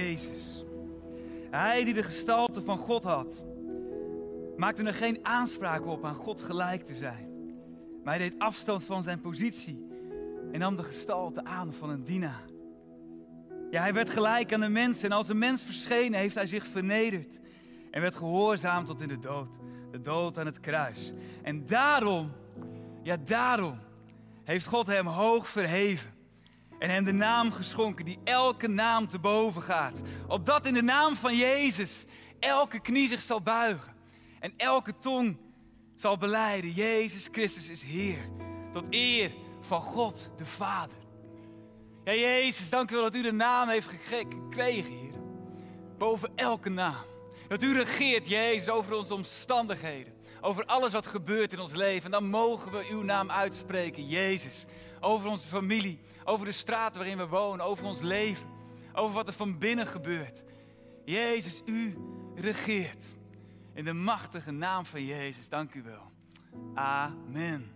Jezus. Hij die de gestalte van God had, maakte er geen aanspraak op aan God gelijk te zijn. Maar hij deed afstand van zijn positie en nam de gestalte aan van een dienaar. Ja, hij werd gelijk aan de mens en als een mens verschenen heeft hij zich vernederd en werd gehoorzaam tot in de dood. De dood aan het kruis. En daarom, ja daarom, heeft God hem hoog verheven en hem de naam geschonken die elke naam te boven gaat. Opdat in de naam van Jezus elke knie zich zal buigen en elke tong zal beleiden, Jezus Christus is Heer. Tot eer van God de Vader. Ja, Jezus, dank u wel dat u de naam heeft gekregen, Heer. Boven elke naam. Dat u regeert, Jezus, over onze omstandigheden. Over alles wat gebeurt in ons leven. En dan mogen we uw naam uitspreken, Jezus. Over onze familie, over de straat waarin we wonen, over ons leven. Over wat er van binnen gebeurt. Jezus, u regeert. In de machtige naam van Jezus, dank u wel. Amen.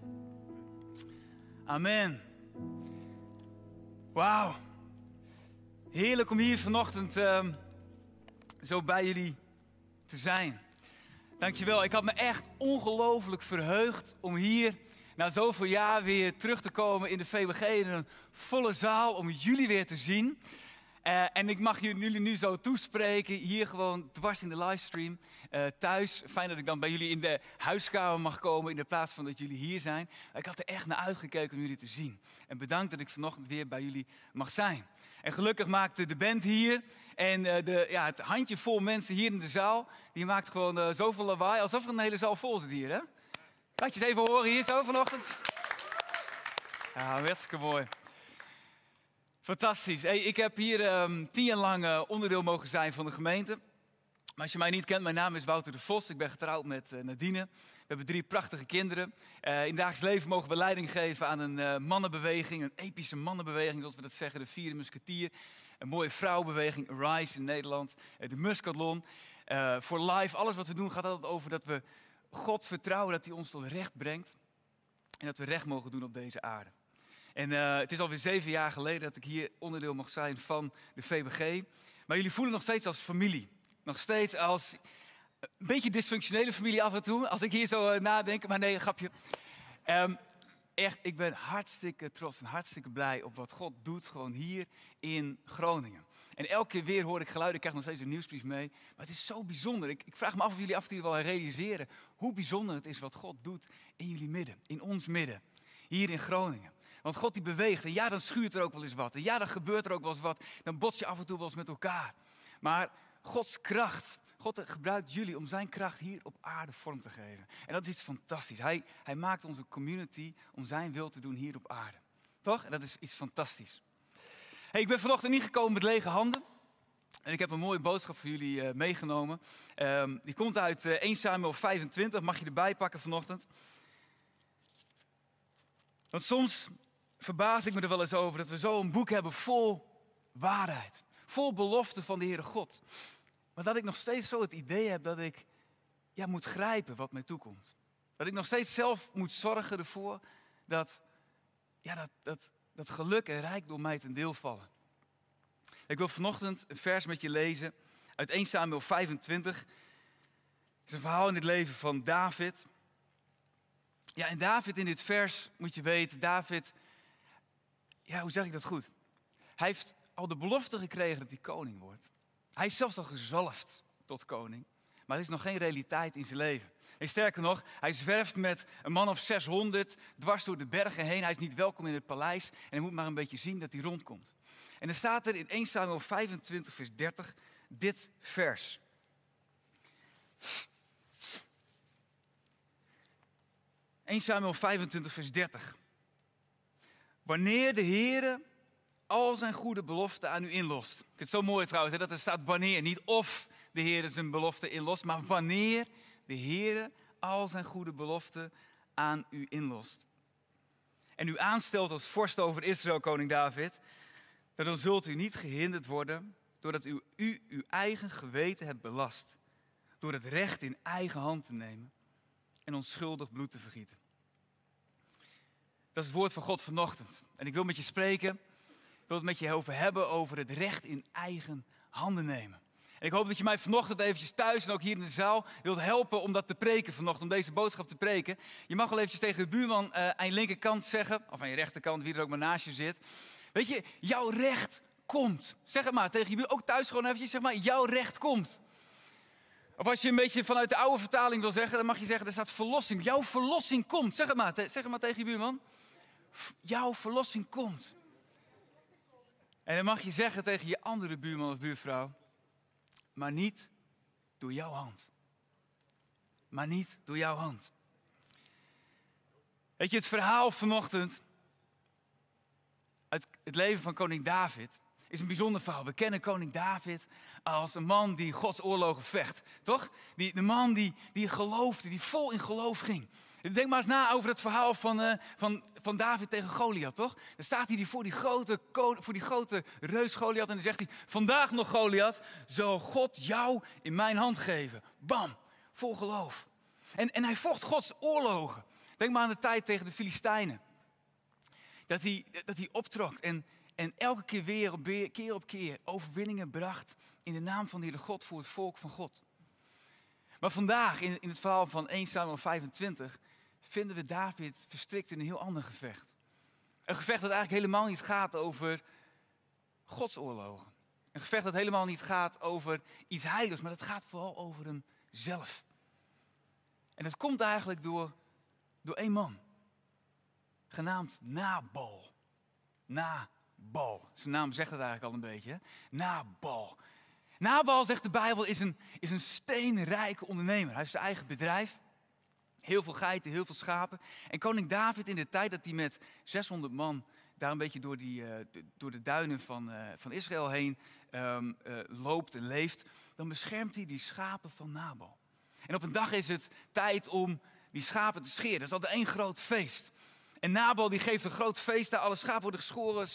Amen. Wauw. Heerlijk om hier vanochtend uh, zo bij jullie te zijn. Dankjewel. Ik had me echt ongelooflijk verheugd om hier na zoveel jaar weer terug te komen in de VWG in een volle zaal om jullie weer te zien. Uh, en ik mag jullie nu zo toespreken, hier gewoon dwars in de livestream, uh, thuis. Fijn dat ik dan bij jullie in de huiskamer mag komen in de plaats van dat jullie hier zijn. Ik had er echt naar uitgekeken om jullie te zien. En bedankt dat ik vanochtend weer bij jullie mag zijn. En gelukkig maakte de band hier en uh, de, ja, het handjevol mensen hier in de zaal, die maakt gewoon zoveel lawaai, alsof er een hele zaal vol zit hier. Hè? Laat je eens even horen hier zo vanochtend. Ja, hartstikke mooi. Fantastisch. Hey, ik heb hier um, tien jaar lang uh, onderdeel mogen zijn van de gemeente. Maar als je mij niet kent, mijn naam is Wouter de Vos. Ik ben getrouwd met uh, Nadine. We hebben drie prachtige kinderen. Uh, in dagelijks leven mogen we leiding geven aan een mannenbeweging. Een epische mannenbeweging, zoals we dat zeggen. De vierde musketier. Een mooie vrouwenbeweging, Rise in Nederland. de Muscatlon. Voor live, alles wat we doen gaat altijd over dat we God vertrouwen dat hij ons tot recht brengt. En dat we recht mogen doen op deze aarde. En uh, het is alweer zeven jaar geleden dat ik hier onderdeel mag zijn van de VBG. Maar jullie voelen nog steeds als familie. Nog steeds als een beetje dysfunctionele familie af en toe. Als ik hier zo uh, nadenk. Maar nee, grapje. Um, echt, ik ben hartstikke trots en hartstikke blij op wat God doet. Gewoon hier in Groningen. En elke keer weer hoor ik geluiden. Ik krijg nog steeds een nieuwsbrief mee. Maar het is zo bijzonder. Ik, ik vraag me af of jullie af en toe wel realiseren. Hoe bijzonder het is wat God doet in jullie midden. In ons midden. Hier in Groningen. Want God die beweegt. En ja, dan schuurt er ook wel eens wat. En ja, dan gebeurt er ook wel eens wat. Dan bots je af en toe wel eens met elkaar. Maar Gods kracht, God gebruikt jullie om zijn kracht hier op aarde vorm te geven. En dat is iets fantastisch. Hij, hij maakt onze community om zijn wil te doen hier op aarde. Toch? En dat is iets fantastisch. Hey, ik ben vanochtend niet gekomen met lege handen. En ik heb een mooie boodschap voor jullie uh, meegenomen. Um, die komt uit uh, 1 Samuel 25, mag je erbij pakken vanochtend. Want soms verbaas ik me er wel eens over dat we zo een boek hebben vol waarheid. Vol beloften van de Heere God. Maar dat ik nog steeds zo het idee heb dat ik ja, moet grijpen wat mij toekomt. Dat ik nog steeds zelf moet zorgen ervoor dat, ja, dat, dat, dat geluk en rijkdom mij ten deel vallen. Ik wil vanochtend een vers met je lezen uit 1 Samuel 25. Het is een verhaal in het leven van David. Ja, en David in dit vers, moet je weten, David ja, hoe zeg ik dat goed? Hij heeft al de belofte gekregen dat hij koning wordt. Hij is zelfs al gezalfd tot koning. Maar het is nog geen realiteit in zijn leven. Sterker nog, hij zwerft met een man of 600 dwars door de bergen heen. Hij is niet welkom in het paleis en hij moet maar een beetje zien dat hij rondkomt. En dan staat er in 1 Samuel 25, vers 30 dit vers. ...1 Samuel 25, vers 30. Wanneer de Heer al zijn goede beloften aan u inlost. Ik vind het zo mooi trouwens, hè, dat er staat wanneer. Niet of de Heer zijn belofte inlost, maar wanneer de Heer al zijn goede beloften aan u inlost. En u aanstelt als vorst over Israël, koning David, dan zult u niet gehinderd worden doordat u, u uw eigen geweten hebt belast. Door het recht in eigen hand te nemen en onschuldig bloed te vergieten. Dat is het woord van God vanochtend. En ik wil met je spreken. Ik wil het met je over hebben over het recht in eigen handen nemen. Ik hoop dat je mij vanochtend eventjes thuis en ook hier in de zaal wilt helpen om dat te preken vanochtend, om deze boodschap te preken. Je mag wel eventjes tegen de buurman uh, aan je linkerkant zeggen, of aan je rechterkant, wie er ook maar naast je zit. Weet je, jouw recht komt. Zeg het maar tegen je buurman, ook thuis gewoon eventjes, zeg maar, jouw recht komt. Of als je een beetje vanuit de oude vertaling wil zeggen, dan mag je zeggen, er staat verlossing. Jouw verlossing komt. Zeg het maar, zeg het maar tegen je buurman. Jouw verlossing komt. En dan mag je zeggen tegen je andere buurman of buurvrouw, maar niet door jouw hand. Maar niet door jouw hand. Weet je, het verhaal vanochtend uit het leven van koning David is een bijzonder verhaal. We kennen koning David als een man die Gods oorlogen vecht, toch? Die, de man die, die geloofde, die vol in geloof ging. Denk maar eens na over het verhaal van, uh, van, van David tegen Goliath, toch? Dan staat hij voor die grote, voor die grote reus Goliath en dan zegt hij... Vandaag nog Goliath, zal God jou in mijn hand geven. Bam, vol geloof. En, en hij vocht Gods oorlogen. Denk maar aan de tijd tegen de Filistijnen. Dat hij, dat hij optrok en, en elke keer weer, op, keer op keer overwinningen bracht in de naam van de Heer God voor het volk van God. Maar vandaag in, in het verhaal van 1 Samuel 25 vinden we David verstrikt in een heel ander gevecht. Een gevecht dat eigenlijk helemaal niet gaat over Gods oorlogen. Een gevecht dat helemaal niet gaat over iets heiligs, maar dat gaat vooral over hemzelf. En dat komt eigenlijk door, door één man, genaamd Nabal. Nabal. Zijn naam zegt het eigenlijk al een beetje. Nabal. Nabal, zegt de Bijbel, is een, is een steenrijke ondernemer. Hij heeft zijn eigen bedrijf. Heel veel geiten, heel veel schapen. En koning David in de tijd dat hij met 600 man daar een beetje door, die, uh, door de duinen van, uh, van Israël heen um, uh, loopt en leeft, dan beschermt hij die schapen van Nabal. En op een dag is het tijd om die schapen te scheren. Dat is altijd één groot feest. En Nabal die geeft een groot feest daar, alle schapen worden geschoren,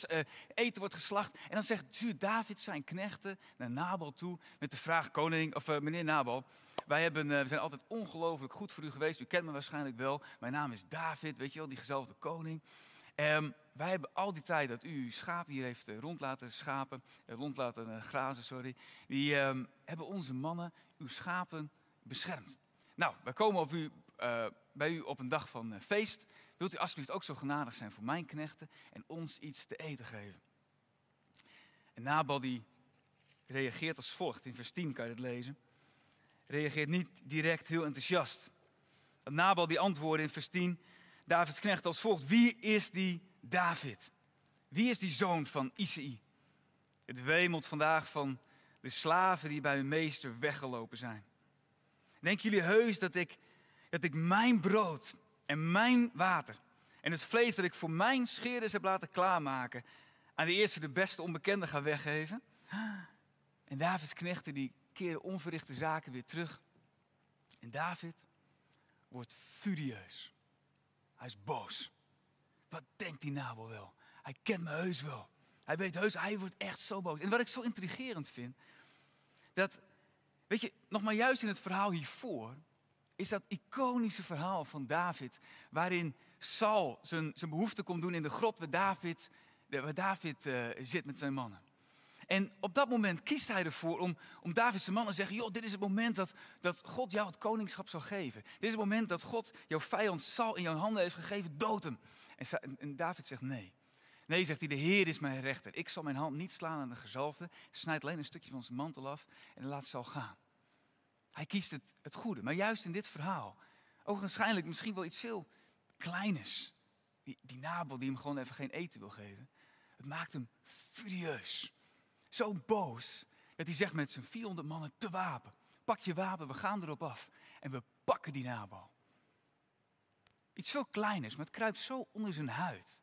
eten wordt geslacht. En dan zegt David zijn knechten naar Nabal toe met de vraag, koning, of meneer Nabal, wij hebben, uh, we zijn altijd ongelooflijk goed voor u geweest. U kent me waarschijnlijk wel. Mijn naam is David, weet je wel, die gezelfde koning. Um, wij hebben al die tijd dat u schapen hier heeft uh, rond laten schapen, uh, rond laten grazen, sorry. Die um, hebben onze mannen uw schapen beschermd. Nou, wij komen op u, bij u op een dag van feest. Wilt u alsjeblieft ook zo genadig zijn voor mijn knechten en ons iets te eten geven? En Nabal die reageert als volgt. In vers 10 kan je het lezen reageert niet direct heel enthousiast. Nabal die antwoordde in vers 10, Davids knecht als volgt. Wie is die David? Wie is die zoon van Isaï? Het wemelt vandaag van de slaven die bij hun meester weggelopen zijn. Denken jullie heus dat ik, dat ik mijn brood en mijn water en het vlees dat ik voor mijn scheerders heb laten klaarmaken aan de eerste de beste onbekende ga weggeven? En Davids knechten die keren onverrichte zaken weer terug. En David wordt furieus. Hij is boos. Wat denkt die Nabel wel? Hij kent me heus wel. Hij weet heus, hij wordt echt zo boos. En wat ik zo intrigerend vind, dat, weet je, nog maar juist in het verhaal hiervoor, is dat iconische verhaal van David, waarin Saul zijn, zijn behoefte komt doen in de grot waar David, waar David uh, zit met zijn mannen. En op dat moment kiest hij ervoor om, om Davids man te zeggen: joh, dit is het moment dat, dat God jou het koningschap zal geven. Dit is het moment dat God jouw vijand Saul in jouw handen heeft gegeven, dood hem. En, en David zegt nee. Nee, zegt hij, de Heer is mijn rechter. Ik zal mijn hand niet slaan aan de gezalfde. Snijdt alleen een stukje van zijn mantel af en laat Saul gaan. Hij kiest het, het goede. Maar juist in dit verhaal, ook misschien wel iets veel kleiners. Die, die Nabel die hem gewoon even geen eten wil geven. Het maakt hem furieus. Zo boos dat hij zegt met zijn 400 mannen te wapen. Pak je wapen, we gaan erop af. En we pakken die nabal. Iets veel kleiners, maar het kruipt zo onder zijn huid.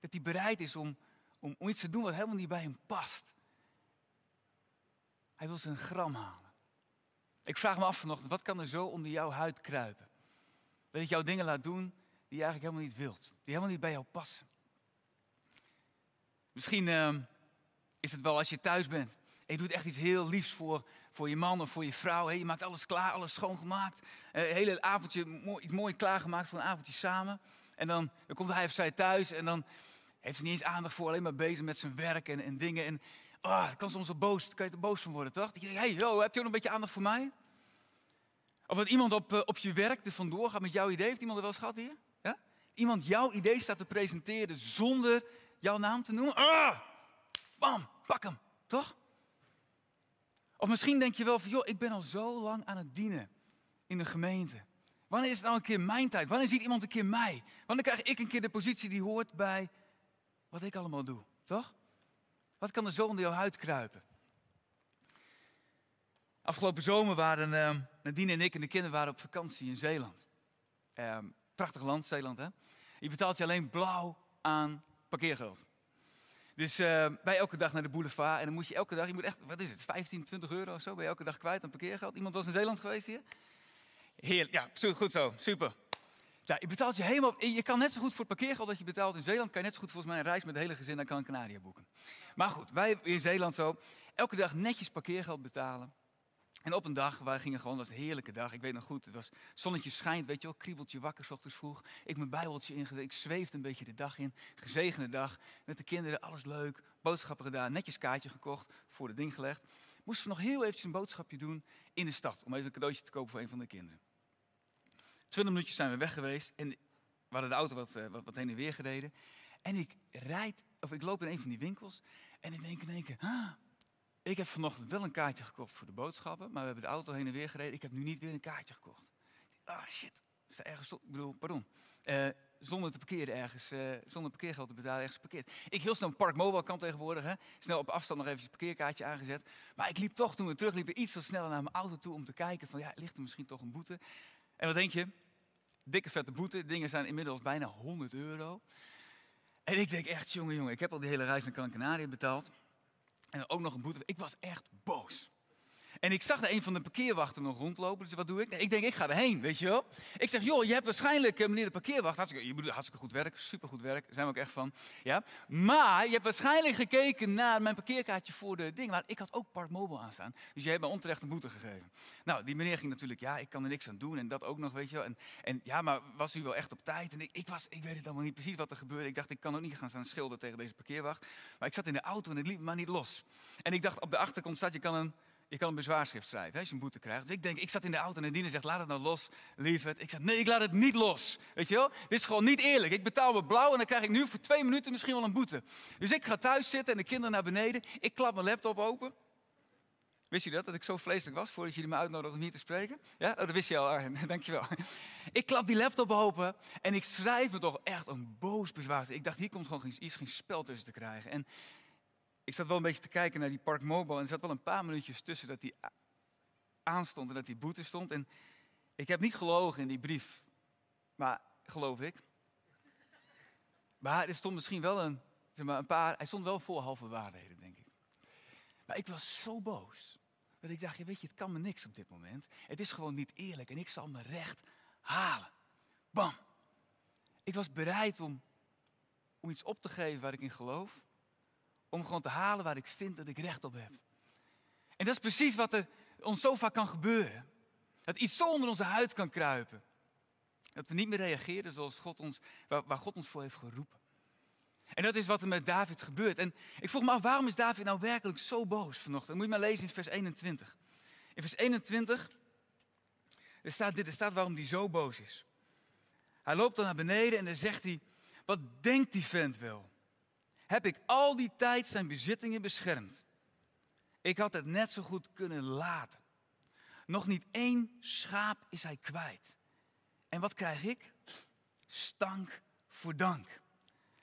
Dat hij bereid is om, om, iets te doen wat helemaal niet bij hem past. Hij wil zijn gram halen. Ik vraag me af vanochtend, wat kan er zo onder jouw huid kruipen? Dat ik jou dingen laat doen die je eigenlijk helemaal niet wilt. Die helemaal niet bij jou passen. Misschien... Uh, is het wel als je thuis bent. En je doet echt iets heel liefs voor, voor je man of voor je vrouw. je maakt alles klaar, alles schoongemaakt. Een uh, hele avondje, iets mooi klaargemaakt voor een avondje samen. En dan, dan komt hij of zij thuis en dan heeft ze niet eens aandacht voor, alleen maar bezig met zijn werk en, en dingen. En Ah, oh, kan soms wel boos, kan je er boos van worden, toch? Dat je denkt, hey, yo, heb je ook een beetje aandacht voor mij? Of dat iemand op, uh, op je werk er vandoor gaat met jouw idee. Heeft iemand er wel gehad hier? Ja? Iemand jouw idee staat te presenteren zonder jouw naam te noemen. Ah! Bam, pak hem, toch? Of misschien denk je wel van, joh, ik ben al zo lang aan het dienen in de gemeente. Wanneer is het nou een keer mijn tijd? Wanneer ziet iemand een keer mij? Wanneer krijg ik een keer de positie die hoort bij wat ik allemaal doe, toch? Wat kan er zo onder jouw huid kruipen? Afgelopen zomer waren uh, Nadine en ik en de kinderen waren op vakantie in Zeeland. Uh, prachtig land, Zeeland, hè? Je betaalt je alleen blauw aan parkeergeld. Dus uh, bij elke dag naar de boulevard en dan moet je elke dag, je moet echt, wat is het, 15, 20 euro of zo, ben je elke dag kwijt aan parkeergeld. Iemand was in Zeeland geweest hier? Heerlijk, ja, goed zo, super. Ja, je betaalt je helemaal, je kan net zo goed voor het parkeergeld dat je betaalt in Zeeland, kan je net zo goed volgens mij een reis met het hele gezin naar Gran Canaria boeken. Maar goed, wij in Zeeland zo, elke dag netjes parkeergeld betalen. En op een dag, wij gingen gewoon, was een heerlijke dag. Ik weet nog goed, het was zonnetje schijnt, weet je wel, kriebeltje wakker, s ochtends vroeg. Ik mijn bijbeltje ingezet, ik zweefde een beetje de dag in. Gezegende dag, met de kinderen, alles leuk. Boodschappen gedaan, netjes kaartje gekocht, voor het ding gelegd. Moesten we nog heel eventjes een boodschapje doen in de stad, om even een cadeautje te kopen voor een van de kinderen. Twintig minuutjes zijn we weg geweest en we hadden de auto wat, eh, wat, heen en weer gereden. En ik rijd, of ik loop in een van die winkels en ik denk in één keer, ik heb vanochtend wel een kaartje gekocht voor de boodschappen, maar we hebben de auto heen en weer gereden. Ik heb nu niet weer een kaartje gekocht. Ah, shit. Is er ergens, ik bedoel, pardon. Uh, zonder te parkeren ergens, uh, zonder parkeergeld te betalen ergens geparkeerd. Ik heel snel een Park Mobile kan tegenwoordig, hè. Snel op afstand nog even een parkeerkaartje aangezet. Maar ik liep toch, toen we terugliepen, iets zo sneller naar mijn auto toe om te kijken van, ja, ligt er misschien toch een boete? En wat denk je? Dikke vette boete. Dingen zijn inmiddels bijna 100 euro. En ik denk echt, jongen, jongen, ik heb al die hele reis naar Gran betaald. En ook nog een boete. Ik was echt boos. En ik zag er een van de parkeerwachten nog rondlopen. Dus wat doe ik? ik denk, ik ga erheen, weet je wel. Ik zeg, joh, je hebt waarschijnlijk, eh, meneer de parkeerwacht, hartstikke, je bedoelt, hartstikke goed werk, supergoed werk, daar zijn we ook echt van. Ja? Maar je hebt waarschijnlijk gekeken naar mijn parkeerkaartje voor de ding. Maar ik had ook Park Mobile aanstaan. Dus je hebt me onterecht een boete gegeven. Nou, die meneer ging natuurlijk, ja, ik kan er niks aan doen en dat ook nog, weet je wel. En, en ja, maar was u wel echt op tijd? En ik, ik, was, ik weet het allemaal niet precies wat er gebeurde. Ik dacht, ik kan ook niet gaan staan schilderen tegen deze parkeerwacht. Maar ik zat in de auto en het liep maar niet los. En ik dacht, op de achterkant staat, je kan een je kan een bezwaarschrift schrijven hè, als je een boete krijgt. Dus ik denk, ik zat in de auto en de diener zegt, laat het nou los, lieverd. Ik zeg, nee, ik laat het niet los. Weet je wel? Dit is gewoon niet eerlijk. Ik betaal me blauw en dan krijg ik nu voor twee minuten misschien wel een boete. Dus ik ga thuis zitten en de kinderen naar beneden. Ik klap mijn laptop open. Wist je dat, dat ik zo vleeselijk was voordat jullie me uitnodigden om hier te spreken? Ja, oh, dat wist je al, Arjen. Dankjewel. Ik klap die laptop open en ik schrijf me toch echt een boos bezwaar. Ik dacht, hier komt gewoon iets, geen spel tussen te krijgen. En ik zat wel een beetje te kijken naar die Park Mobile en er zat wel een paar minuutjes tussen dat die aanstond en dat die boete stond. En ik heb niet gelogen in die brief, maar geloof ik. Maar er stond misschien wel een, zeg maar, een paar, hij stond wel voor halve waarheden, denk ik. Maar ik was zo boos. Dat ik dacht, ja, weet je, het kan me niks op dit moment. Het is gewoon niet eerlijk en ik zal mijn recht halen. Bam. Ik was bereid om, om iets op te geven waar ik in geloof om gewoon te halen waar ik vind dat ik recht op heb. En dat is precies wat er ons zo vaak kan gebeuren. Dat iets zo onder onze huid kan kruipen. Dat we niet meer reageren zoals God ons, waar, God ons voor heeft geroepen. En dat is wat er met David gebeurt. En ik vroeg me af, waarom is David nou werkelijk zo boos vanochtend? moet je maar lezen in vers 21. In vers 21 er staat dit, er staat waarom hij zo boos is. Hij loopt dan naar beneden en dan zegt hij, wat denkt die vent wel? Heb ik al die tijd zijn bezittingen beschermd. Ik had het net zo goed kunnen laten. Nog niet één schaap is hij kwijt. En wat krijg ik? Stank voor dank.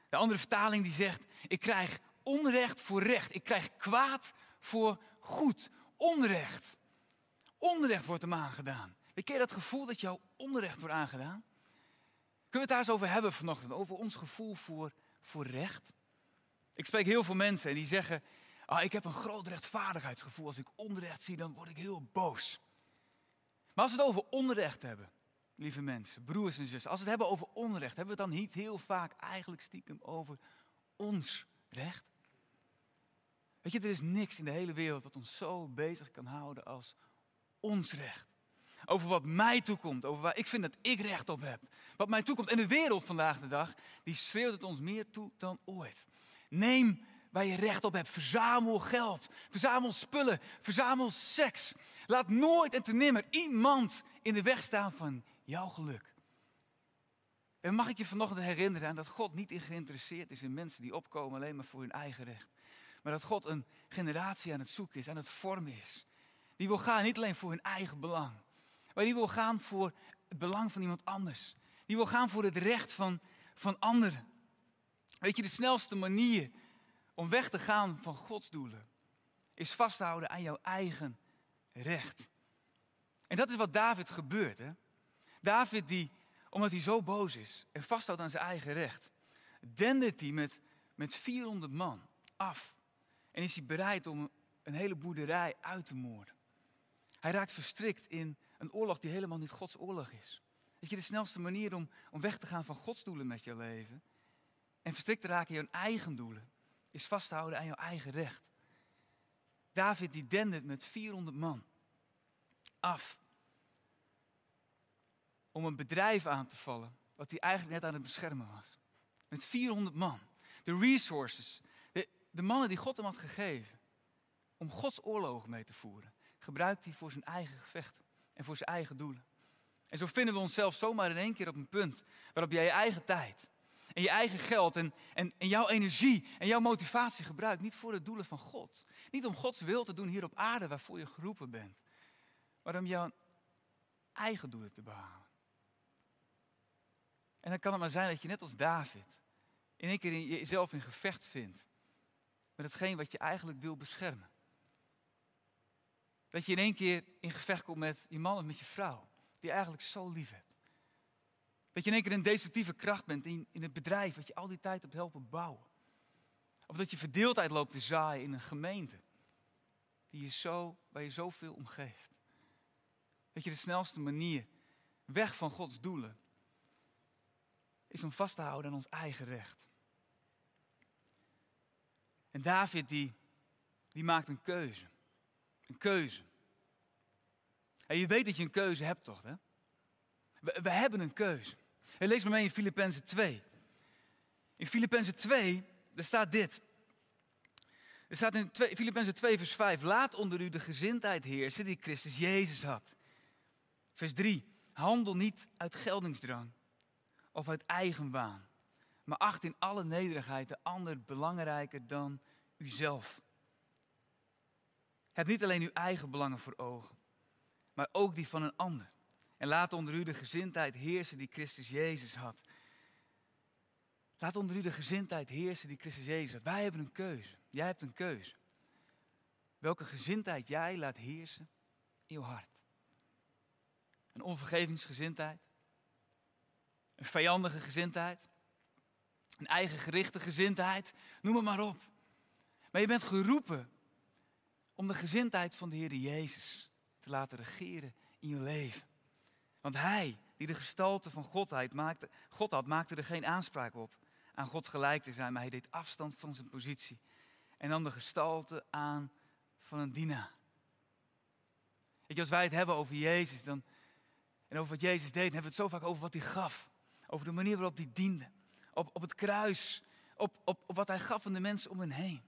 De andere vertaling die zegt, ik krijg onrecht voor recht. Ik krijg kwaad voor goed. Onrecht. Onrecht wordt hem aangedaan. Weet je dat gevoel dat jou onrecht wordt aangedaan? Kunnen we het daar eens over hebben vanochtend? Over ons gevoel voor, voor recht? Ik spreek heel veel mensen en die zeggen, ah, ik heb een groot rechtvaardigheidsgevoel. Als ik onrecht zie, dan word ik heel boos. Maar als we het over onrecht hebben, lieve mensen, broers en zussen, als we het hebben over onrecht, hebben we het dan niet heel vaak eigenlijk stiekem over ons recht? Weet je, er is niks in de hele wereld wat ons zo bezig kan houden als ons recht. Over wat mij toekomt, over waar ik vind dat ik recht op heb. Wat mij toekomt. En de wereld vandaag de dag, die schreeuwt het ons meer toe dan ooit. Neem waar je recht op hebt. Verzamel geld, verzamel spullen, verzamel seks. Laat nooit en te nimmer iemand in de weg staan van jouw geluk. En mag ik je vanochtend herinneren aan dat God niet geïnteresseerd is in mensen die opkomen alleen maar voor hun eigen recht. Maar dat God een generatie aan het zoeken is, aan het vormen is. Die wil gaan niet alleen voor hun eigen belang, maar die wil gaan voor het belang van iemand anders. Die wil gaan voor het recht van, van anderen. Weet je, de snelste manier om weg te gaan van Gods doelen is vasthouden aan jouw eigen recht. En dat is wat David gebeurt. Hè? David, die, omdat hij zo boos is en vasthoudt aan zijn eigen recht, dendert hij met, met 400 man af. En is hij bereid om een hele boerderij uit te moorden. Hij raakt verstrikt in een oorlog die helemaal niet Gods oorlog is. Weet je, de snelste manier om, om weg te gaan van Gods doelen met je leven en verstrikt te raken in jouw eigen doelen, is vasthouden aan jouw eigen recht. David die dendert met 400 man af om een bedrijf aan te vallen, wat hij eigenlijk net aan het beschermen was. Met 400 man. De resources, de, de mannen die God hem had gegeven om Gods oorlogen mee te voeren, gebruikt hij voor zijn eigen gevechten en voor zijn eigen doelen. En zo vinden we onszelf zomaar in één keer op een punt waarop jij je eigen tijd en je eigen geld en, en, en jouw energie en jouw motivatie gebruikt. Niet voor de doelen van God. Niet om Gods wil te doen hier op aarde waarvoor je geroepen bent. Maar om jouw eigen doelen te behalen. En dan kan het maar zijn dat je net als David in één keer in jezelf in gevecht vindt. Met hetgeen wat je eigenlijk wil beschermen. Dat je in één keer in gevecht komt met je man of met je vrouw. Die je eigenlijk zo lief hebt. Dat je in één keer een destructieve kracht bent in, in het bedrijf wat je al die tijd hebt helpen bouwen. Of dat je verdeeldheid loopt te zaaien in een gemeente. Die je zo, waar je zoveel om geeft. Dat je de snelste manier weg van Gods doelen is om vast te houden aan ons eigen recht. En David die, die maakt een keuze. Een keuze. En je weet dat je een keuze hebt toch? Hè? We, we hebben een keuze. En lees maar mee in Filippenzen 2. In Filippenzen 2, daar staat dit. Er staat in Filippenzen 2, vers 5. Laat onder u de gezindheid heersen die Christus Jezus had. Vers 3. Handel niet uit geldingsdrang of uit eigenwaan. Maar acht in alle nederigheid de ander belangrijker dan uzelf. Heb niet alleen uw eigen belangen voor ogen, maar ook die van een ander. En laat onder u de gezindheid heersen die Christus Jezus had. Laat onder u de gezindheid heersen die Christus Jezus had. Wij hebben een keuze. Jij hebt een keuze. Welke gezindheid jij laat heersen in je hart. Een onvergevingsgezindheid. Een vijandige gezindheid. Een eigen gerichte gezindheid. Noem het maar op. Maar je bent geroepen om de gezindheid van de Heer Jezus te laten regeren in je leven. Want hij, die de gestalte van Godheid maakte, God had, maakte er geen aanspraak op aan God gelijk te zijn, maar hij deed afstand van zijn positie. En nam de gestalte aan van een dienaar. Je, als wij het hebben over Jezus dan, en over wat Jezus deed, dan hebben we het zo vaak over wat hij gaf. Over de manier waarop hij diende. Op, op het kruis. Op, op, wat hij gaf aan de mensen om hen heen.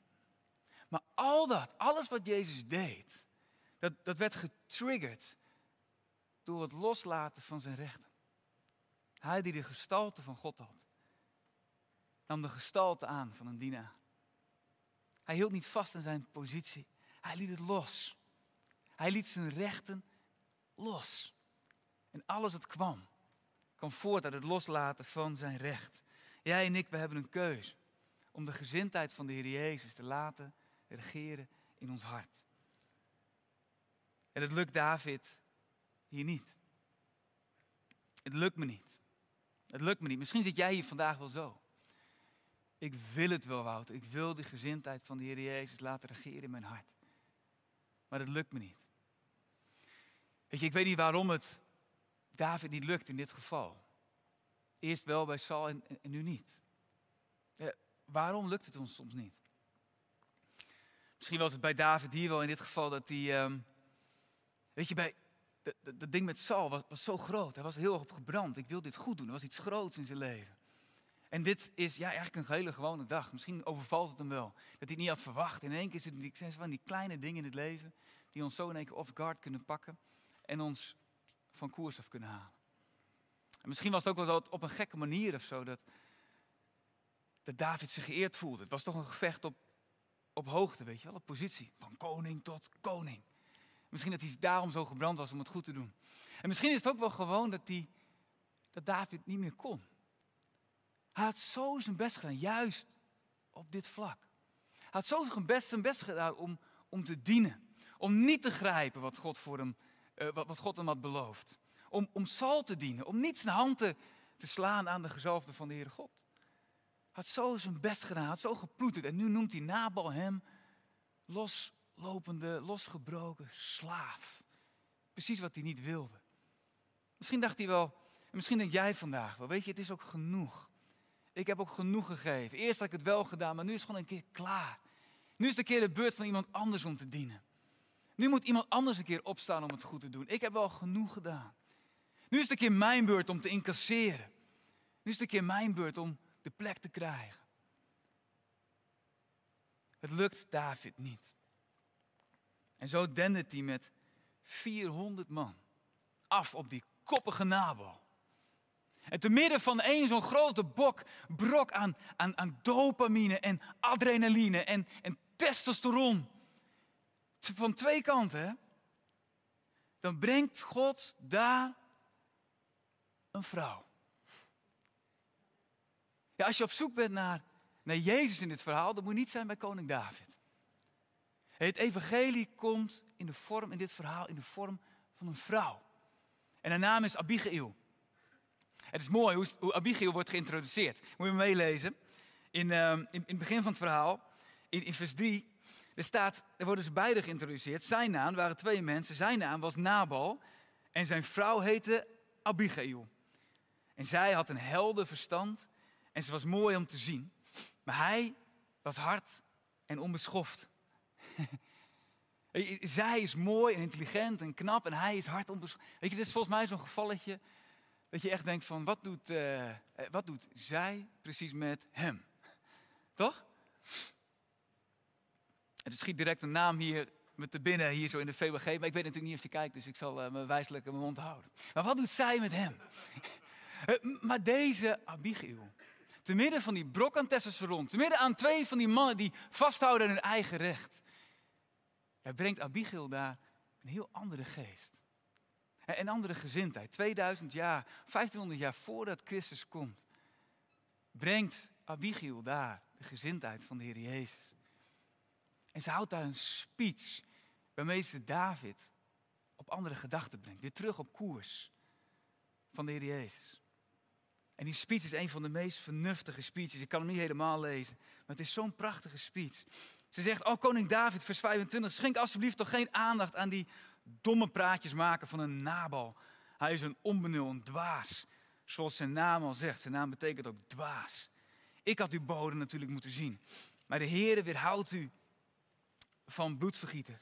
Maar al dat, alles wat Jezus deed, dat, dat werd getriggerd door het loslaten van zijn rechten. Hij die de gestalte van God had, nam de gestalte aan van een dienaar. Hij hield niet vast aan zijn positie. Hij liet het los. Hij liet zijn rechten los. En alles wat kwam, kwam voort uit het loslaten van zijn recht. Jij en ik, we hebben een keuze om de gezindheid van de Heer Jezus te laten regeren in ons hart. En het lukt David hier niet. Het lukt me niet. Het lukt me niet. Misschien zit jij hier vandaag wel zo. Ik wil het wel, Wouter. Ik wil de gezindheid van de Heer Jezus laten regeren in mijn hart. Maar het lukt me niet. Weet je, ik weet niet waarom het David niet lukt in dit geval. Eerst wel bij Saul en, nu niet. waarom lukt het ons soms niet? Misschien was het bij David hier wel in dit geval dat hij. Um, weet je, bij, dat ding met Saul was, zo groot. Hij was heel erg op gebrand. Ik wil dit goed doen. Er was iets groots in zijn leven. En dit is ja, eigenlijk een hele gewone dag. Misschien overvalt het hem wel. Dat hij niet had verwacht. In één keer zijn van die kleine dingen in het leven die ons zo in één keer off guard kunnen pakken en ons van koers af kunnen halen. En misschien was het ook wel op een gekke manier of zo dat, dat David zich geëerd voelde. Het was toch een gevecht op, op hoogte, weet je wel, op positie. Van koning tot koning. Misschien dat hij daarom zo gebrand was om het goed te doen. En misschien is het ook wel gewoon dat, die, dat David niet meer kon. Hij had zo zijn best gedaan, juist op dit vlak. Hij had zo zijn best, zijn best gedaan om, om te dienen. Om niet te grijpen wat God, voor hem, uh, wat, wat, God hem had beloofd. Om, om Saul te dienen. Om niet zijn handen te slaan aan de gezalfde van de Heere God. Had zo zijn best gedaan, had zo geploeterd. En nu noemt hij Nabal hem loslopende, losgebroken slaaf. Precies wat hij niet wilde. Misschien dacht hij wel, misschien denk jij vandaag wel, weet je, het is ook genoeg. Ik heb ook genoeg gegeven. Eerst had ik het wel gedaan, maar nu is het gewoon een keer klaar. Nu is het keer de beurt van iemand anders om te dienen. Nu moet iemand anders een keer opstaan om het goed te doen. Ik heb wel genoeg gedaan. Nu is het een keer mijn beurt om te incasseren. Nu is het een keer mijn beurt om de plek te krijgen. Het lukt David niet. En zo dendert hij met 400 man af op die koppige Nabal. En te midden van één zo'n grote bok, brok aan, aan, aan dopamine en adrenaline en, en testosteron. Van twee kanten. Dan brengt God daar een vrouw. Ja, als je op zoek bent naar, naar Jezus in dit verhaal, dan moet niet zijn bij koning David. Het evangelie komt in de vorm, in dit verhaal, in de vorm van een vrouw. En haar naam is Abigail. Het is mooi hoe, Abigail wordt geïntroduceerd. Moet je meelezen. In, uh, in, in, het begin van het verhaal, in, in vers 3, er, staat, er worden ze beide geïntroduceerd. Zijn naam, waren twee mensen. Zijn naam was Nabal en zijn vrouw heette Abigail. En zij had een helder verstand en ze was mooi om te zien. Maar hij was hard en onbeschoft. zij is mooi en intelligent en knap en hij is hard onbeschoft. Weet je, dit is volgens mij zo'n gevalletje dat je echt denkt van, wat doet, uh, wat doet zij precies met hem? Toch? Er schiet direct een naam hier met te binnen, hier zo in de VWG. Maar ik weet natuurlijk niet of je kijkt, dus ik zal uh, me wijselijk mijn mond houden. Maar wat doet zij met hem? maar deze Abigail, te midden van die brok aan testosteron, te midden aan twee van die mannen die vasthouden aan hun eigen recht. Hij brengt Abigail daar een heel andere geest. Een andere gezindheid. 2000 jaar, 1500 jaar voordat Christus komt, brengt Abigail daar de gezindheid van de Heer Jezus. En ze houdt daar een speech waarmee ze David op andere gedachten brengt. Weer terug op koers van de Heer Jezus. En die speech is een van de meest vernuftige speeches. Ik kan hem niet helemaal lezen, maar het is zo'n prachtige speech. Ze zegt, oh koning David, vers 25, schenk alsjeblieft toch geen aandacht aan die domme praatjes maken van een nabal. Hij is een onbenul, een dwaas. Zoals zijn naam al zegt, zijn naam betekent ook dwaas. Ik had uw bodem natuurlijk moeten zien. Maar de Heere weerhoudt u van bloedvergieten.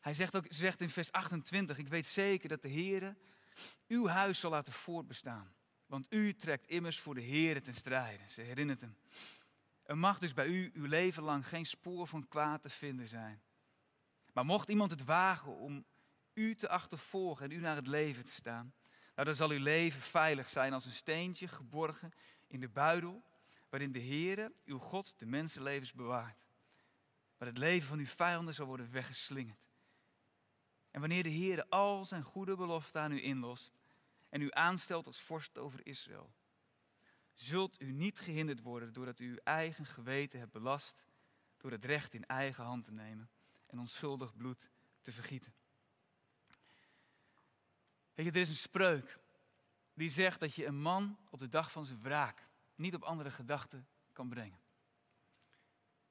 Hij zegt ook, zegt in vers 28, ik weet zeker dat de Heere uw huis zal laten voortbestaan. Want u trekt immers voor de Heere ten strijde. Ze herinnert hem. Er mag dus bij u uw leven lang geen spoor van kwaad te vinden zijn. Maar mocht iemand het wagen om u te achtervolgen en u naar het leven te staan, nou dan zal uw leven veilig zijn als een steentje geborgen in de buidel waarin de Heere, uw God, de mensenlevens bewaart. Waar het leven van uw vijanden zal worden weggeslingerd. En wanneer de Heere al zijn goede beloften aan u inlost en u aanstelt als vorst over Israël, zult u niet gehinderd worden doordat u uw eigen geweten hebt belast door het recht in eigen hand te nemen en onschuldig bloed te vergieten. Weet je, er is een spreuk die zegt dat je een man op de dag van zijn wraak niet op andere gedachten kan brengen.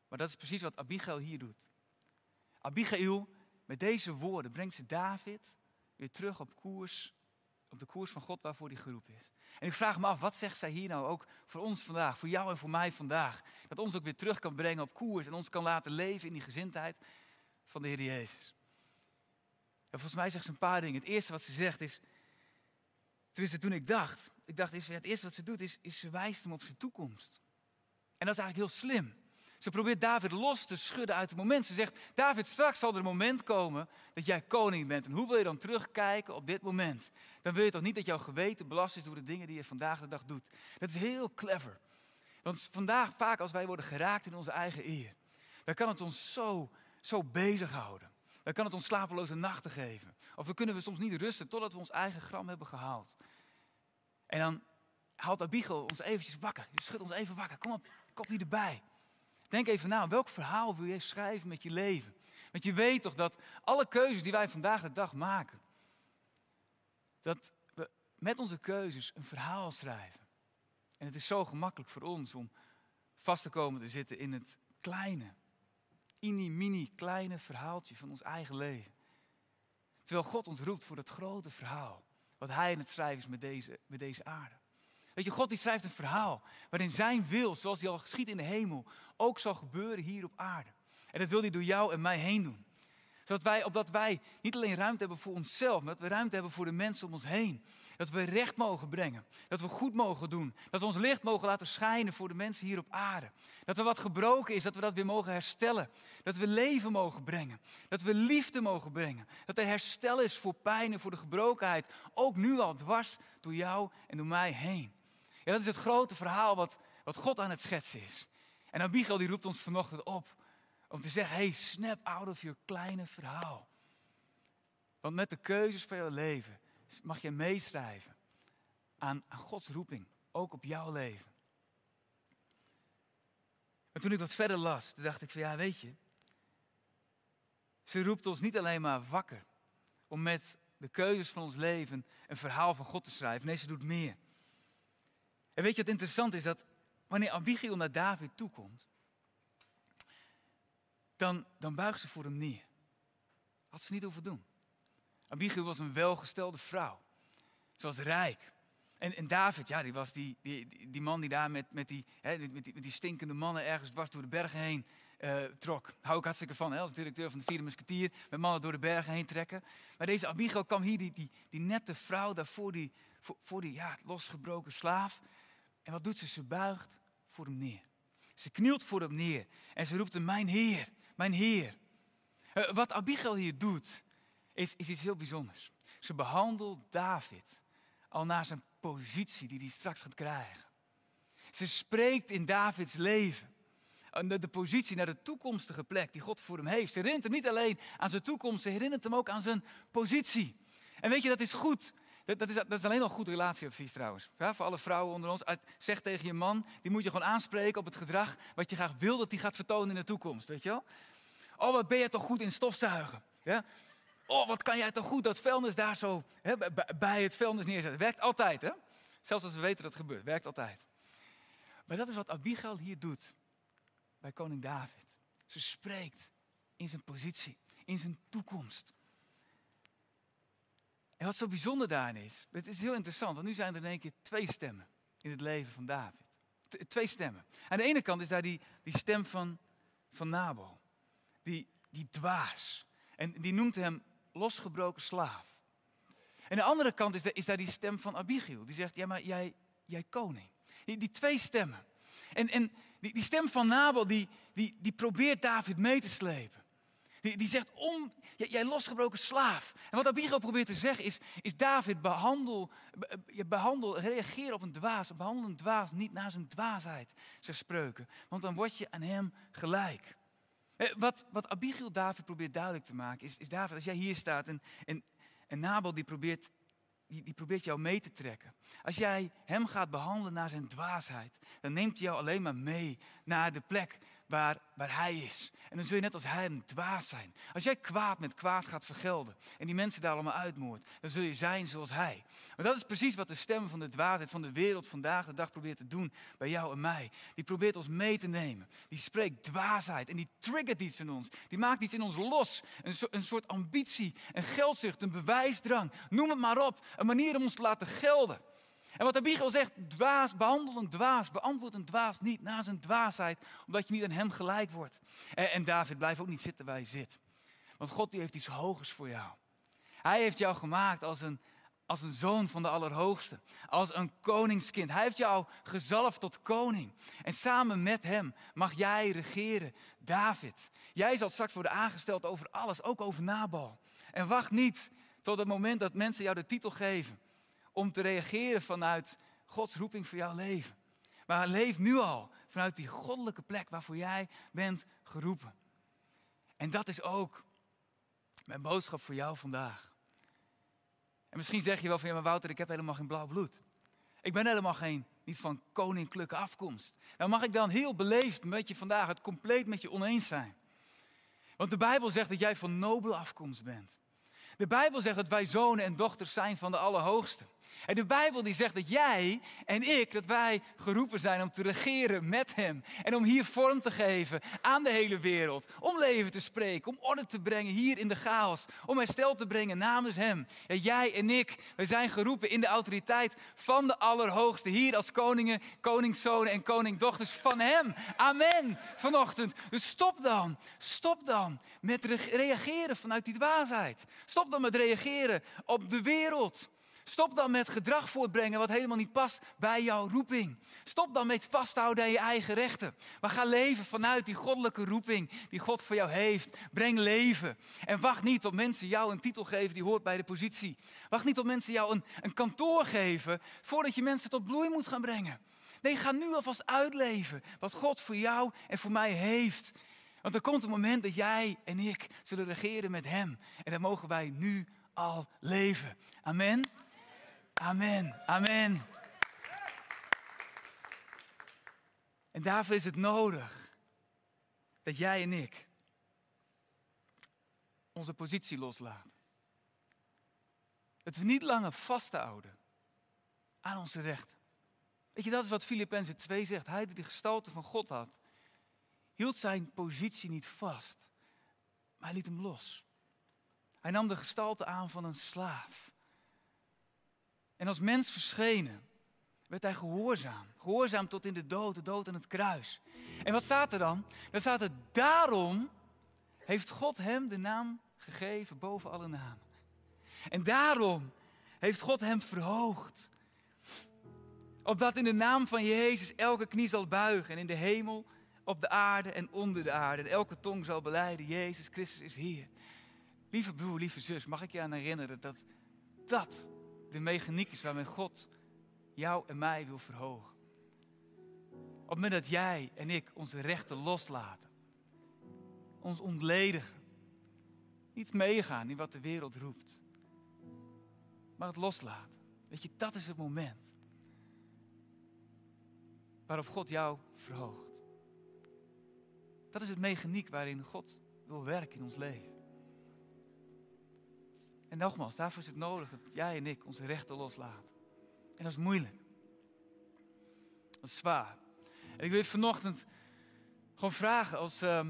Maar dat is precies wat Abigail hier doet. Abigail, met deze woorden, brengt ze David weer terug op koers, op de koers van God waarvoor hij geroepen is. En ik vraag me af, wat zegt zij hier nou ook voor ons vandaag, voor jou en voor mij vandaag? Dat ons ook weer terug kan brengen op koers en ons kan laten leven in die gezindheid van de Heer Jezus. En volgens mij zegt ze een paar dingen. Het eerste wat ze zegt is, Tenminste, toen ik dacht, ik dacht, het eerste wat ze doet is, is ze wijst hem op zijn toekomst. En dat is eigenlijk heel slim. Ze probeert David los te schudden uit het moment. Ze zegt, David, straks zal er een moment komen dat jij koning bent. En hoe wil je dan terugkijken op dit moment? Dan wil je toch niet dat jouw geweten belast is door de dingen die je vandaag de dag doet. Dat is heel clever. Want vandaag, vaak als wij worden geraakt in onze eigen eer, dan kan het ons zo, zo bezighouden. Dan kan het ons slapeloze nachten geven. Of dan kunnen we soms niet rusten totdat we ons eigen gram hebben gehaald. En dan haalt Abigail ons eventjes wakker. Je schudt ons even wakker. Kom op, kopje erbij. Denk even na, welk verhaal wil jij schrijven met je leven? Want je weet toch dat alle keuzes die wij vandaag de dag maken, dat we met onze keuzes een verhaal schrijven. En het is zo gemakkelijk voor ons om vast te komen te zitten in het kleine, mini-mini kleine verhaaltje van ons eigen leven. Terwijl God ons roept voor het grote verhaal, wat Hij in het schrijven is met deze, met deze aarde. Weet je, God die schrijft een verhaal waarin zijn wil, zoals hij al geschiet in de hemel, ook zal gebeuren hier op aarde. En dat wil hij door jou en mij heen doen. Zodat wij, opdat wij niet alleen ruimte hebben voor onszelf, maar dat we ruimte hebben voor de mensen om ons heen. Dat we recht mogen brengen. Dat we goed mogen doen. Dat we ons licht mogen laten schijnen voor de mensen hier op aarde. Dat er wat gebroken is, dat we dat weer mogen herstellen. Dat we leven mogen brengen. Dat we liefde mogen brengen. Dat er herstel is voor pijn en voor de gebrokenheid. Ook nu al dwars door jou en door mij heen. Ja, dat is het grote verhaal wat, wat God aan het schetsen is. En Abigail die roept ons vanochtend op om te zeggen, hey, snap out of je kleine verhaal. Want met de keuzes van je leven mag je meeschrijven aan, Gods roeping, ook op jouw leven. En toen ik wat verder las, dacht ik van ja, weet je, ze roept ons niet alleen maar wakker om met de keuzes van ons leven een verhaal van God te schrijven. Nee, ze doet meer. En weet je wat interessant is? Dat wanneer Abigail naar David toekomt, dan, dan buigt ze voor hem neer. Had ze niet hoeven doen. Abigail was een welgestelde vrouw. Ze was rijk. En, en David, ja, die was die, die, die man die daar met, met, die, hè, met, die, stinkende mannen ergens dwars door de bergen heen uh, trok. Hou ik hartstikke van, hè, als directeur van de vierde musketier, met mannen door de bergen heen trekken. Maar deze Abigail kwam hier, die, die, die nette vrouw, daarvoor die, voor, voor die ja, losgebroken slaaf. En wat doet ze? Ze buigt voor hem neer. Ze knielt voor hem neer en ze roept hem, mijn Heer, mijn Heer. Uh, wat Abigail hier doet, is, is iets heel bijzonders. Ze behandelt David al naar zijn positie die hij straks gaat krijgen. Ze spreekt in Davids leven. De, de positie naar de toekomstige plek die God voor hem heeft. Ze herinnert hem niet alleen aan zijn toekomst, ze herinnert hem ook aan zijn positie. En weet je, dat is goed. Dat, is, dat is, alleen al goed relatieadvies trouwens. Ja, voor alle vrouwen onder ons. Zeg tegen je man, die moet je gewoon aanspreken op het gedrag wat je graag wil dat hij gaat vertonen in de toekomst. Weet je wel? Oh, wat ben je toch goed in stofzuigen. Ja? Oh, wat kan jij toch goed dat vuilnis daar zo hè, bij het vuilnis neerzetten. Werkt altijd, hè? Zelfs als we weten dat het gebeurt. Werkt altijd. Maar dat is wat Abigail hier doet bij koning David. Ze spreekt in zijn positie, in zijn toekomst. En wat zo bijzonder daarin is, het is heel interessant, want nu zijn er in één keer twee stemmen in het leven van David. twee stemmen. Aan de ene kant is daar die, die stem van, van Nabal, die, die dwaas. En die noemt hem losgebroken slaaf. En aan de andere kant is, is daar die stem van Abigail, die zegt, ja maar jij, jij koning. Die, die twee stemmen. En, en die, die stem van Nabal, die, die, die probeert David mee te slepen. Die, die zegt, om, jij losgebroken slaaf. En wat Abigail probeert te zeggen is, is David, behandel, je behandel, reageer op een dwaas. Behandel een dwaas niet naar zijn dwaasheid, zegt spreuken. Want dan word je aan hem gelijk. Eh, wat, wat Abigail David probeert duidelijk te maken, is, is David, als jij hier staat en, en, en Nabal die probeert, die, die probeert jou mee te trekken. Als jij hem gaat behandelen naar zijn dwaasheid, dan neemt hij jou alleen maar mee naar de plek waar, hij is. En dan zul je net als hij een dwaas zijn. Als jij kwaad met kwaad gaat vergelden en die mensen daar allemaal uitmoordt, dan zul je zijn zoals hij. Maar dat is precies wat de stem van de dwaasheid van de wereld vandaag de dag probeert te doen bij jou en mij. Die probeert ons mee te nemen. Die spreekt dwaasheid en die triggert iets in ons. Die maakt iets in ons los. Een, een soort ambitie, een geldzucht, een bewijsdrang. Noem het maar op. Een manier om ons te laten gelden. En wat Bibel zegt, dwaas, behandel een dwaas, beantwoord een dwaas niet na zijn dwaasheid, omdat je niet aan hem gelijk wordt. En, en David, blijf ook niet zitten waar je zit. Want God die heeft iets hogers voor jou. Hij heeft jou gemaakt als een, als een zoon van de Allerhoogste, als een koningskind. Hij heeft jou gezalfd tot koning. En samen met hem mag jij regeren. David, jij zal straks worden aangesteld over alles, ook over Nabal. En wacht niet tot het moment dat mensen jou de titel geven om te reageren vanuit Gods roeping voor jouw leven. Maar leef nu al vanuit die goddelijke plek waarvoor jij bent geroepen. En dat is ook mijn boodschap voor jou vandaag. En misschien zeg je wel van ja, maar Wouter, ik heb helemaal geen blauw bloed. Ik ben helemaal geen, niet van koninklijke afkomst. Nou mag ik dan heel beleefd met je vandaag het compleet met je oneens zijn. Want de Bijbel zegt dat jij van nobele afkomst bent. De Bijbel zegt dat wij zonen en dochters zijn van de Allerhoogste. En de Bijbel die zegt dat jij en ik, dat wij geroepen zijn om te regeren met Hem. En om hier vorm te geven aan de hele wereld. Om leven te spreken, om orde te brengen hier in de chaos. Om herstel te brengen namens Hem. Ja, jij en ik, wij zijn geroepen in de autoriteit van de Allerhoogste. Hier als koningen, koningszonen en koningdochters van Hem. Amen. Vanochtend. Dus stop dan, stop dan met reageren vanuit die dwaasheid. Stop dan met reageren op de wereld. Stop dan met gedrag voortbrengen wat helemaal niet past bij jouw roeping. Stop dan met vasthouden aan je eigen rechten. Maar ga leven vanuit die goddelijke roeping die God voor jou heeft. Breng leven. En wacht niet tot mensen jou een titel geven die hoort bij de positie. Wacht niet tot mensen jou een, een kantoor geven voordat je mensen tot bloei moet gaan brengen. Nee, ga nu alvast uitleven wat God voor jou en voor mij heeft. Want er komt een moment dat jij en ik zullen regeren met Hem. En dat mogen wij nu al leven. Amen. Amen, amen. En daarvoor is het nodig dat jij en ik onze positie loslaten. Dat we niet langer vasthouden aan onze rechten. Weet je, dat is wat Filippenzen 2 zegt. Hij die de gestalte van God had, hield zijn positie niet vast, maar hij liet hem los. Hij nam de gestalte aan van een slaaf. En als mens verschenen, werd hij gehoorzaam. Gehoorzaam tot in de dood, de dood aan het kruis. En wat staat er dan? Dan staat er, daarom heeft God hem de naam gegeven boven alle namen. En daarom heeft God hem verhoogd. Opdat in de naam van Jezus elke knie zal buigen. En in de hemel, op de aarde en onder de aarde. En elke tong zal beleiden, Jezus Christus is Heer. Lieve broer, lieve zus, mag ik je aan herinneren dat dat de mechaniek is waarmee God jou en mij wil verhogen. Op het moment dat jij en ik onze rechten loslaten, ons ontledigen, niet meegaan in wat de wereld roept, maar het loslaten. Weet je, dat is het moment waarop God jou verhoogt. Dat is het mechaniek waarin God wil werken in ons leven. En nogmaals, daarvoor is het nodig dat jij en ik onze rechten loslaten. En dat is moeilijk. Dat is zwaar. En ik wil je vanochtend gewoon vragen, als uh,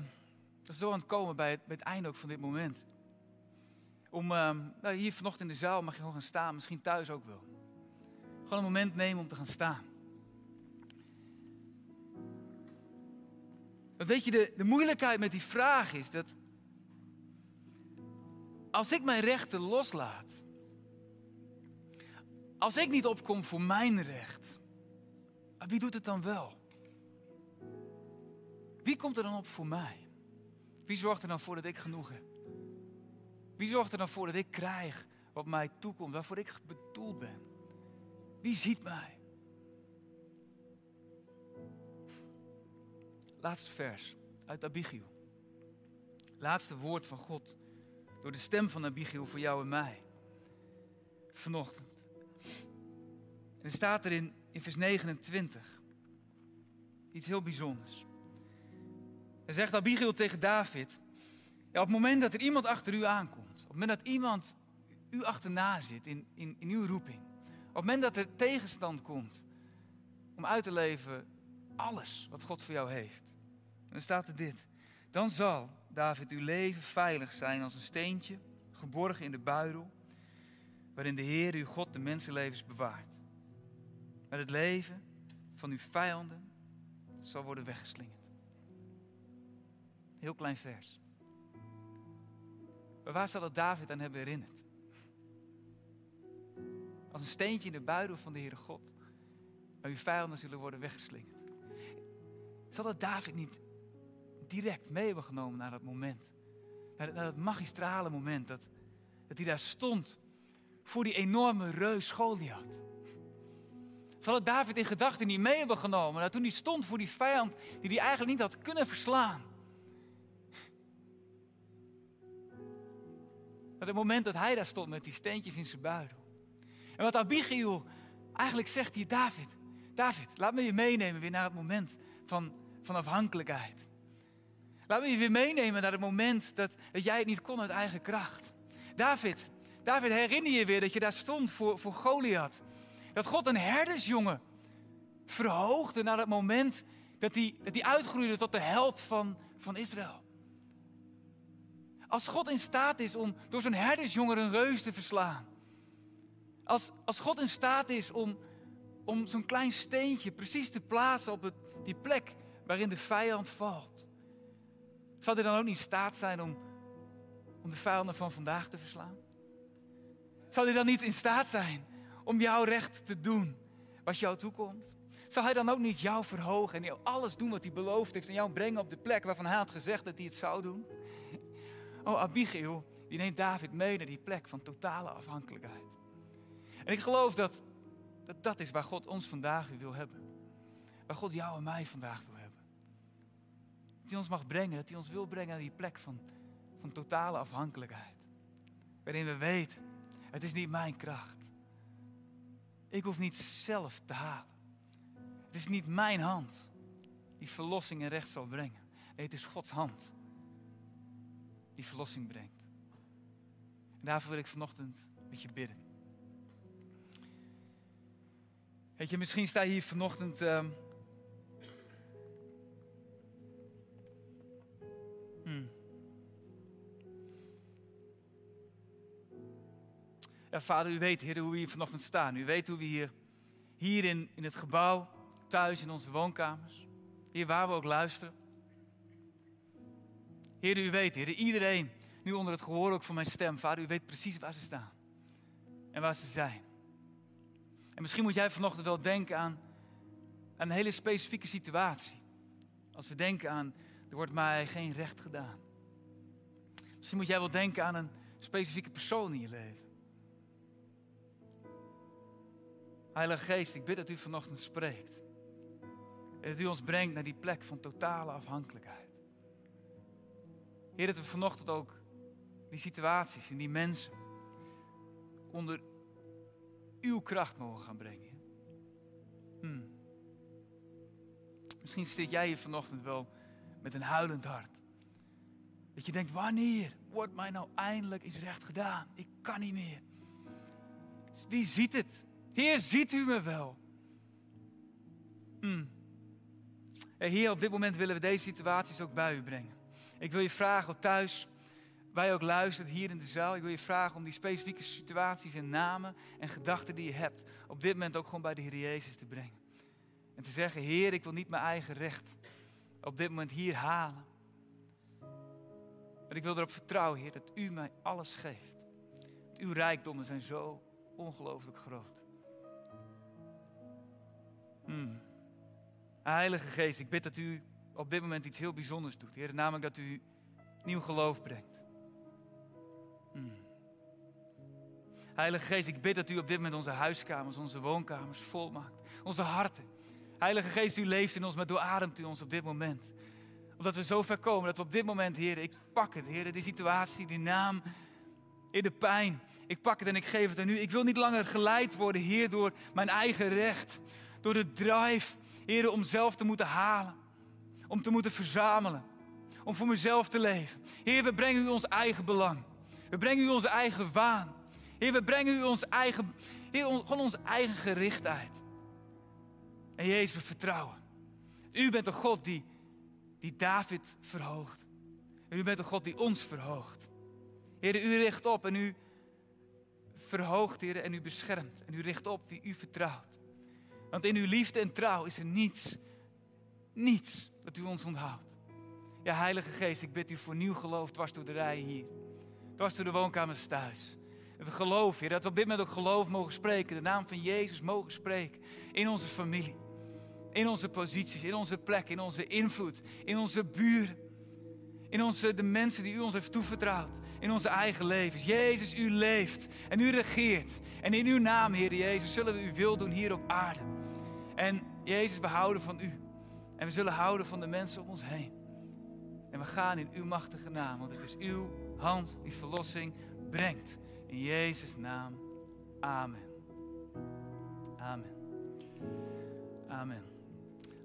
we zo aan het komen bij het, bij het einde ook van dit moment. Om, uh, nou hier vanochtend in de zaal mag je gewoon gaan staan, misschien thuis ook wel. Gewoon een moment nemen om te gaan staan. Want weet je, de, de moeilijkheid met die vraag is dat als ik mijn rechten loslaat, als ik niet opkom voor mijn recht, wie doet het dan wel? Wie komt er dan op voor mij? Wie zorgt er dan voor dat ik genoeg heb? Wie zorgt er dan voor dat ik krijg wat mij toekomt, waarvoor ik bedoeld ben? Wie ziet mij? Laatste vers uit Abigail. Laatste woord van God door de stem van Abigail voor jou en mij. Vanochtend. En er staat er in, in vers 29 iets heel bijzonders. Er zegt Abigail tegen David, ja, op het moment dat er iemand achter u aankomt, op het moment dat iemand u achterna zit in, in, in uw roeping, op het moment dat er tegenstand komt om uit te leven alles wat God voor jou heeft. Dan staat er dit, dan zal David, uw leven veilig zijn als een steentje, geborgen in de buidel, waarin de Heer, uw God, de mensenlevens bewaart. Met het leven van uw vijanden zal worden weggeslingerd. Heel klein vers. Maar waar zal het David aan hebben herinnerd? als een steentje in de buidel van de Heere God. Maar uw vijanden zullen worden weggeslingerd. Zal dat David niet direct mee hebben genomen naar dat moment? Naar, dat magistrale moment dat, dat hij daar stond voor die enorme reus Goliath. Zal het David in gedachten niet mee hebben genomen? Dat toen hij stond voor die vijand die hij eigenlijk niet had kunnen verslaan. Dat het moment dat hij daar stond met die steentjes in zijn buidel. En wat Abigail eigenlijk zegt hier, David, David, laat me je meenemen weer naar het moment van, van afhankelijkheid. Laat me je weer meenemen naar het moment dat, dat jij het niet kon uit eigen kracht. David, David, herinner je weer dat je daar stond voor, voor Goliath. Dat God een herdersjongen verhoogde naar het moment dat hij, dat hij uitgroeide tot de held van, van Israël. Als God in staat is om door zo'n herdersjongen een reus te verslaan. Als, als God in staat is om, om zo'n klein steentje precies te plaatsen op het, die plek waarin de vijand valt. Zal hij dan ook niet in staat zijn om, om de vijanden van vandaag te verslaan? Zal hij dan niet in staat zijn om jouw recht te doen wat jou toekomt? Zal hij dan ook niet jou verhogen en jou alles doen wat hij beloofd heeft en jou brengen op de plek waarvan hij had gezegd dat hij het zou doen? Oh, Abigail, die neemt David mee naar die plek van totale afhankelijkheid. En ik geloof dat dat, dat is waar God ons vandaag wil hebben. Waar God jou en mij vandaag wil hij ons mag brengen, dat hij ons wil brengen naar die plek van, van totale afhankelijkheid. Waarin we weten, het is niet mijn kracht. Ik hoef niet zelf te halen. Het is niet mijn hand die verlossing en recht zal brengen. Nee, het is Gods hand die verlossing brengt. En daarvoor wil ik vanochtend met je bidden. Weet je, misschien sta je hier vanochtend. Uh, vader, u weet, Heer, hoe we hier vanochtend staan. U weet hoe we hier, hier in, in het gebouw, thuis in onze woonkamers, hier waar we ook luisteren. Heer, u weet, Heer, iedereen, nu onder het gehoor ook van mijn stem, vader, u weet precies waar ze staan en waar ze zijn. En misschien moet jij vanochtend wel denken aan, aan een hele specifieke situatie. Als we denken aan, er wordt mij geen recht gedaan. Misschien moet jij wel denken aan een specifieke persoon in je leven. Heilige Geest, ik bid dat u vanochtend spreekt. En dat u ons brengt naar die plek van totale afhankelijkheid. Heer, dat we vanochtend ook die situaties en die mensen onder uw kracht mogen gaan brengen. Hmm. Misschien zit jij hier vanochtend wel met een huilend hart. Dat je denkt, wanneer wordt mij nou eindelijk eens recht gedaan? Ik kan niet meer. Wie ziet het? Heer, ziet u me wel? Hmm. Heer, op dit moment willen we deze situaties ook bij u brengen. Ik wil je vragen thuis, wij ook luisteren hier in de zaal. Ik wil je vragen om die specifieke situaties en namen en gedachten die je hebt, op dit moment ook gewoon bij de Heer Jezus te brengen. En te zeggen, Heer, ik wil niet mijn eigen recht op dit moment hier halen. Maar ik wil erop vertrouwen, Heer, dat U mij alles geeft. Dat uw rijkdommen zijn zo ongelooflijk groot. Hmm. Heilige Geest, ik bid dat U op dit moment iets heel bijzonders doet. Heer, namelijk dat U nieuw geloof brengt. Hmm. Heilige Geest, ik bid dat U op dit moment onze huiskamers, onze woonkamers volmaakt. Onze harten. Heilige Geest, U leeft in ons, maar doorademt U ons op dit moment. Omdat we zo ver komen dat we op dit moment, Heer, ik pak het, Heer, die situatie, die naam, in de pijn. Ik pak het en ik geef het aan U. Ik wil niet langer geleid worden, Heer, door mijn eigen recht. Door de drive, Heer, om zelf te moeten halen. Om te moeten verzamelen. Om voor mezelf te leven. Heer, we brengen U ons eigen belang. We brengen U onze eigen waan. Heer, we brengen U ons eigen, Heer, gewoon onze eigen gerichtheid. En Jezus, we vertrouwen. U bent de God die, die David verhoogt. En u bent de God die ons verhoogt. Heer, u richt op en u verhoogt, Heer, en u beschermt. En u richt op wie u vertrouwt. Want in uw liefde en trouw is er niets, niets dat u ons onthoudt. Ja, Heilige Geest, ik bid u voor nieuw geloof dwars door de rijen hier. Dwars door de woonkamers thuis. We geloven, Heer, dat we op dit moment ook geloof mogen spreken. De naam van Jezus mogen spreken. In onze familie. In onze posities, in onze plek, in onze invloed, in onze buren. In onze, de mensen die u ons heeft toevertrouwd. In onze eigen levens. Jezus, u leeft en u regeert. En in uw naam, Heer Jezus, zullen we uw wil doen hier op aarde. En Jezus, we houden van u. En we zullen houden van de mensen om ons heen. En we gaan in uw machtige naam, want het is uw hand die verlossing brengt. In Jezus' naam. Amen. Amen. Amen.